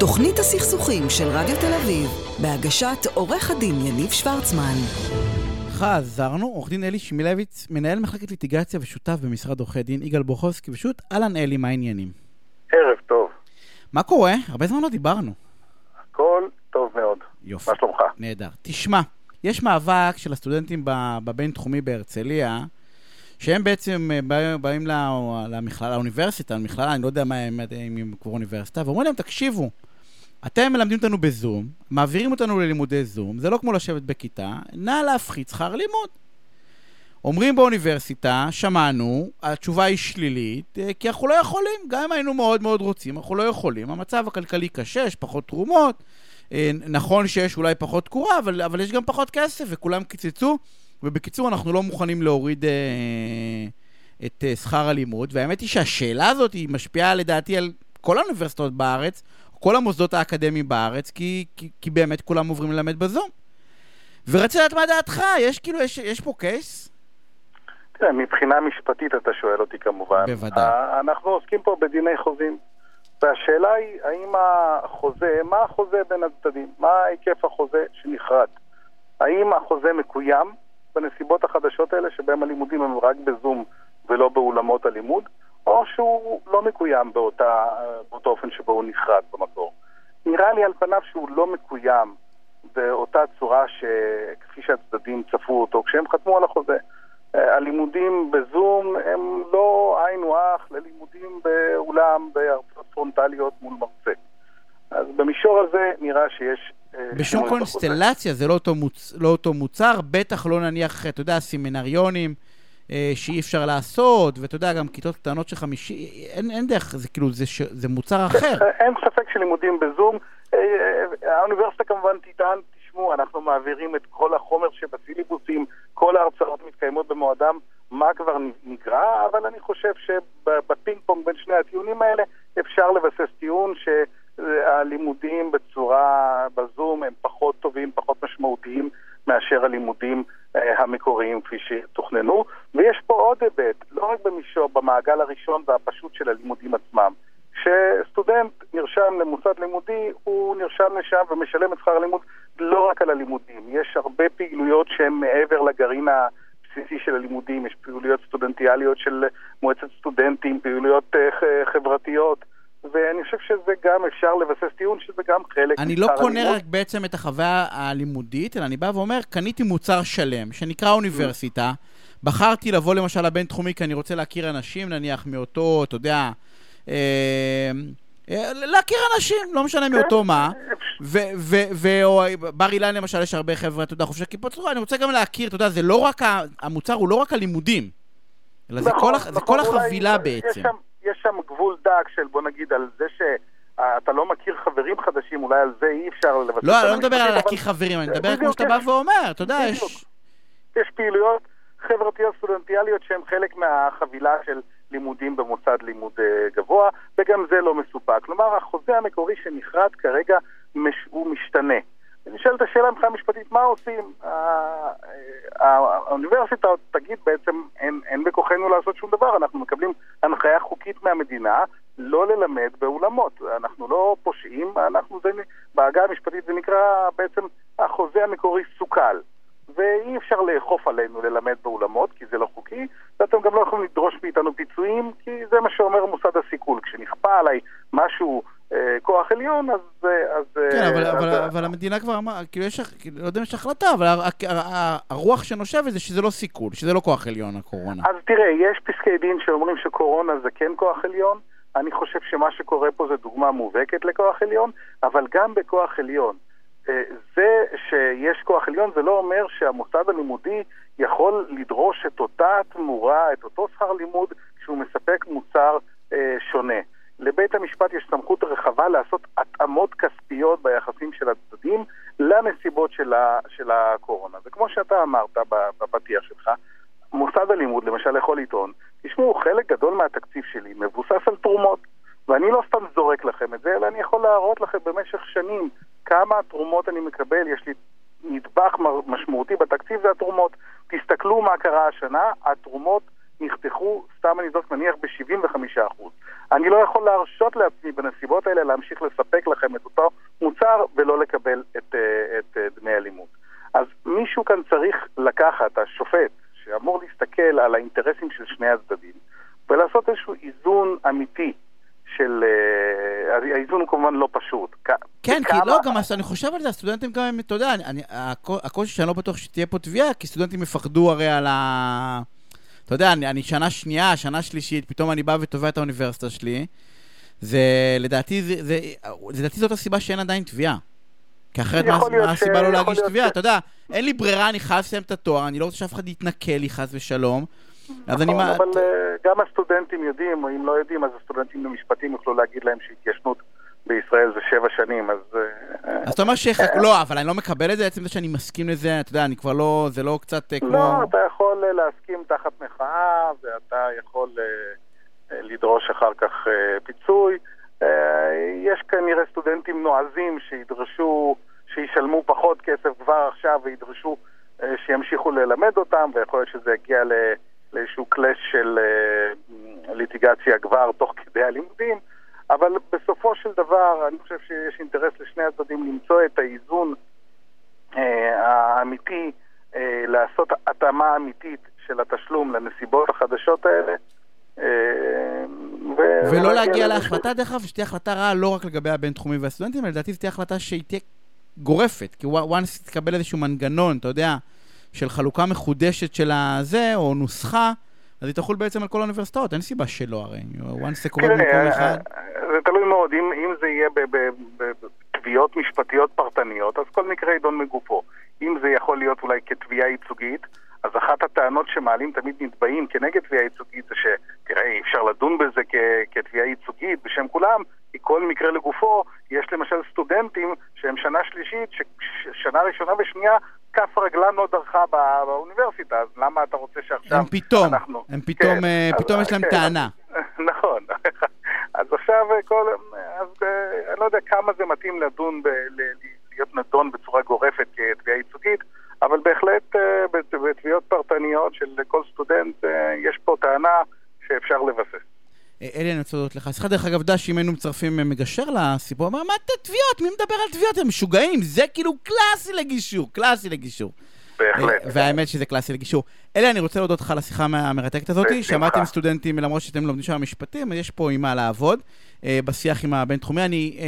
תוכנית הסכסוכים של רדיו תל אביב, בהגשת עורך הדין יניב שוורצמן. חזרנו, עורך דין אלי שמילביץ, מנהל מחלקת ליטיגציה ושותף במשרד עורכי דין יגאל בוכובסקי, פשוט אהלן אלי, מה העניינים? ערב טוב. מה קורה? הרבה זמן לא דיברנו. הכל טוב מאוד. יופי. מה שלומך? נהדר. תשמע, יש מאבק של הסטודנטים בבינתחומי בהרצליה, שהם בעצם אה, בא- באים ל- למכללה, לאוניברסיטה, למכללה, אני לא יודע מה הם, אם הם כבר אוניברסיטה, ואומרים להם, תקשיבו, אתם מלמדים אותנו בזום, מעבירים אותנו ללימודי זום, זה לא כמו לשבת בכיתה, נא להפחית שכר לימוד. אומרים באוניברסיטה, שמענו, התשובה היא שלילית, אה, כי אנחנו לא יכולים, גם אם היינו מאוד מאוד רוצים, אנחנו לא יכולים. המצב הכלכלי קשה, יש פחות תרומות, אה, נכון שיש אולי פחות תקורה, אבל, אבל יש גם פחות כסף, וכולם קיצצו, ובקיצור, אנחנו לא מוכנים להוריד אה, את אה, שכר הלימוד, והאמת היא שהשאלה הזאת היא משפיעה לדעתי על כל האוניברסיטאות בארץ, כל המוסדות האקדמיים בארץ, כי, כי, כי באמת כולם עוברים ללמד בזום. ורציתי לדעת מה דעתך, יש כאילו, יש, יש פה קייס? תראה, מבחינה משפטית אתה שואל אותי כמובן. בוודאי. אנחנו עוסקים פה בדיני חוזים. והשאלה היא, האם החוזה, מה החוזה בין הצדדים? מה היקף החוזה שנכרת? האם החוזה מקוים בנסיבות החדשות האלה, שבהם הלימודים הם רק בזום ולא באולמות הלימוד, או שהוא לא מקוים באותה, באותו אופן שבו הוא נכרת במקור? נראה לי על פניו שהוא לא מקוים באותה צורה שכפי שהצדדים צפו אותו כשהם חתמו על החוזה. אה, הלימודים בזום הם לא היינו הך ללימודים באולם בהרצאות פרונטליות מול מרצה. אז במישור הזה נראה שיש... אה, בשום. קונסטלציה זה לא אותו, מוצ... לא אותו מוצר, בטח לא נניח, אתה יודע, סמינריונים שאי אפשר לעשות, ואתה יודע, גם כיתות קטנות של חמישי, אין, אין דרך, זה כאילו, זה, ש... זה מוצר אחר. אין ספק שלימודים בזום. אה, אה, האוניברסיטה כמובן תטען, תשמעו, אנחנו מעבירים את כל החומר שבסילבוסים, כל ההרצאות מתקיימות במועדם, מה כבר נגרע, אבל אני חושב שבפינג פונג בין שני הטיעונים האלה אפשר לבסס טיעון שהלימודים בצורה בזום הם פחות טובים, פחות מאשר הלימודים אה, המקוריים כפי שתוכננו. ויש פה עוד היבט, לא רק במישור, במעגל הראשון והפשוט של הלימודים עצמם. כשסטודנט נרשם למוסד לימודי, הוא נרשם לשם ומשלם את שכר הלימוד לא רק על הלימודים. יש הרבה פעילויות שהן מעבר לגרעין הבסיסי של הלימודים, יש פעילויות סטודנטיאליות של מועצת סטודנטים, פעילויות אה, חברתיות, ואני חושב שזה גם אפשר לבסס טיעון שזה גם חלק אני לא קונה הלימוד. רק בעצם את החוויה הלימודית, אלא אני בא ואומר, קניתי מוצר שלם, שנקרא אוניברסיטה, בחרתי לבוא למשל לבינתחומי כי אני רוצה להכיר אנשים, נניח מאותו, אתה יודע, אה, אה, להכיר אנשים, לא משנה מאותו מה, ו- ו- ו- או בר אילן למשל, יש הרבה חבר'ה, אתה יודע, חופשי כיפות צורה, אני רוצה גם להכיר, אתה יודע, זה לא רק, המוצר הוא לא רק הלימודים, אלא זה נכון, כל, נכון, החבילה בעצם. יש שם גבול דק של בוא נגיד על זה שאתה לא מכיר חברים חדשים, אולי על זה אי אפשר לבסס. לא, אני לא מדבר על להכיר חברים, אני מדבר בדיוק, כמו שאתה בא ואומר, אתה יודע. יש... יש פעילויות חברתיות סטודנטיאליות שהן חלק מהחבילה של לימודים במוסד לימוד אה, גבוה, וגם זה לא מסופק. כלומר, החוזה המקורי שנכרת כרגע. הוא משתנה. נשאלת השאלה מבחינה משפטית, מה עושים? האוניברסיטה תגיד בעצם, אין, אין בכוחנו לעשות שום דבר, אנחנו מקבלים הנחיה חוקית מהמדינה לא ללמד באולמות. אנחנו לא פושעים, אנחנו, זה, בעגה המשפטית זה נקרא בעצם החוזה המקורי סוכל. ואי אפשר לאכוף עלינו ללמד באולמות, כי זה לא חוקי, ואתם גם לא יכולים לדרוש מאיתנו פיצויים, כי זה מה שאומר מוסד הסיכול. כשנכפה עליי משהו, אה, כוח עליון, אז... אה, אז כן, אה, אבל, אז, אבל, אבל המדינה כבר אמרה, כאילו יש, כאילו, לא יודע אם יש החלטה, אבל הרוח שנושבת זה שזה לא סיכול, שזה לא כוח עליון, הקורונה. אז תראה, יש פסקי דין שאומרים שקורונה זה כן כוח עליון. אני חושב שמה שקורה פה זה דוגמה מובהקת לכוח עליון, אבל גם בכוח עליון. אה, זה שיש כוח עליון זה לא אומר שהמוסד הלימודי יכול לדרוש את אותה תמורה, את אותו שכר לימוד, כשהוא מספק מוצר אה, שונה. לבית המשפט יש סמכות רחבה לעשות התאמות כספיות ביחסים של הצדדים לנסיבות של, ה, של הקורונה. וכמו שאתה אמרת בפתיח שלך, מוסד הלימוד למשל יכול לטעון, תשמעו, חלק גדול מהתקציב שלי מבוסס על תרומות. ואני לא סתם זורק לכם את זה, אלא אני יכול להראות לכם במשך שנים כמה תרומות אני מקבל, יש לי נדבך משמעותי בתקציב זה התרומות. תסתכלו מה קרה השנה, התרומות נחתכו, סתם אני זוכר, נניח ב-75%. אני לא יכול להרשות לעצמי בנסיבות האלה להמשיך לספק לכם את אותו מוצר ולא לקבל את, אה, את, את אה, דמי הלימוד. אז מישהו כאן צריך לקחת, השופט, שאמור להסתכל על האינטרסים של שני הצדדים, ולעשות איזשהו איזון אמיתי של... אה, האיזון הוא כמובן לא פשוט. כן, כי לא, גם אני חושב על זה, הסטודנטים גם, אתה יודע, הקושי שאני לא בטוח שתהיה פה תביעה, כי סטודנטים יפחדו הרי על ה... אתה יודע, אני, אני שנה שנייה, שנה שלישית, פתאום אני בא ותובע את האוניברסיטה שלי. זה, לדעתי, זה, זה, לדעתי זאת הסיבה שאין עדיין תביעה. כי אחרת מה, מה הסיבה לא להגיש תביעה? אתה יודע, אין לי ברירה, אני חייב לסיים את התואר, אני לא רוצה שאף אחד יתנכל לי חס ושלום. אז אני... נכון, אבל uh, גם הסטודנטים יודעים, או אם לא יודעים, אז הסטודנטים במשפטים יוכלו להגיד להם שהתיישנות בישראל זה שבע שנים, אז... אה, אז אתה אומר ש... לא, אבל אני לא מקבל את זה, עצם זה שאני מסכים לזה, אתה יודע, אני כבר לא... זה לא קצת כמו... לא, אתה יכול להסכים תחת מחאה, ואתה יכול לדרוש אחר כך פיצוי. יש כנראה סטודנטים נועזים שידרשו, שישלמו פחות כסף כבר עכשיו וידרשו שימשיכו ללמד אותם, ויכול להיות שזה יגיע לאיזשהו קלאש של ליטיגציה כבר תוך כדי הלימודים. אבל בסופו של דבר, אני חושב שיש אינטרס לשני הצדדים למצוא את האיזון אה, האמיתי, אה, לעשות התאמה אמיתית של התשלום לנסיבות החדשות האלה. אה, ו- ולא להגיע להחלטה, דרך אגב, שתהיה החלטה רעה לא רק לגבי הבינתחומי והסטודנטים, אלא לדעתי זו תהיה החלטה שהיא תהיה גורפת, כי once תקבל איזשהו מנגנון, אתה יודע, של חלוקה מחודשת של הזה, או נוסחה, אז היא תחול בעצם על כל האוניברסיטאות, אין סיבה שלא הרי. once זה קורה במקום אחד... זה תלוי מאוד, אם, אם זה יהיה בתביעות משפטיות פרטניות, אז כל מקרה יידון מגופו. אם זה יכול להיות אולי כתביעה ייצוגית, אז אחת הטענות שמעלים תמיד נתבעים כנגד תביעה ייצוגית זה שתראה, אי אפשר לדון בזה כתביעה ייצוגית בשם כולם, כי כל מקרה לגופו, יש למשל סטודנטים שהם שנה שלישית, ששנה ראשונה ושנייה כף רגלם לא דרכה באוניברסיטה, אז למה אתה רוצה שעכשיו הם פתאום, אנחנו... הם פתאום, כן, uh, פתאום אז, יש להם כן, טענה. נכון. אז עכשיו אה, כל... אז אה, אני לא יודע כמה זה מתאים לדון, ב, להיות נדון בצורה גורפת כתביעה ייצוגית, אבל בהחלט בתביעות פרטניות של כל סטודנט יש פה טענה שאפשר לבסס. אלי, אני רוצה להודות לך. סליחה, דרך אגב, דש, אם היינו מצרפים מגשר לסיפור, אמר, מה אתה תביעות? מי מדבר על תביעות? הם משוגעים, זה כאילו קלאסי לגישור, קלאסי לגישור. בהחלט. והאמת שזה קלאסי לגישור. אלי, אני רוצה להודות לך על השיחה המרתקת הזאת. שמעתי עם סטודנטים, למרות שאתם לומדים שם משפטים, יש פה עם מה לעבוד. בשיח עם הבינתחומי, אני,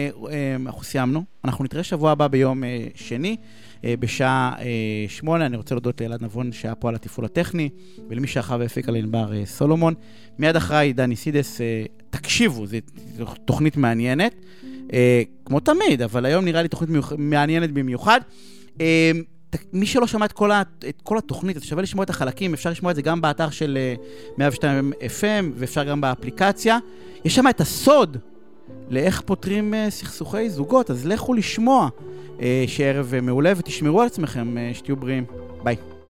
אנחנו סיימנו. אנחנו נתראה שבוע הבא ביום שני. בשעה שמונה. אני רוצה להודות לאלעד נבון שהיה פה על התפעול הטכני, ולמי והפיק על ענבר סולומון. מיד אחריי דני סידס, תקשיבו, זו תוכנית מעניינת, כמו תמיד, אבל היום נראה לי תוכנית. מעניינת במיוחד. מי שלא שמע את כל, ה, את כל התוכנית, אז שווה לשמוע את החלקים, אפשר לשמוע את זה גם באתר של 102 FM ואפשר גם באפליקציה. יש שם את הסוד לאיך פותרים סכסוכי זוגות, אז לכו לשמוע. שערב מעולה ותשמרו על עצמכם, שתהיו בריאים. ביי.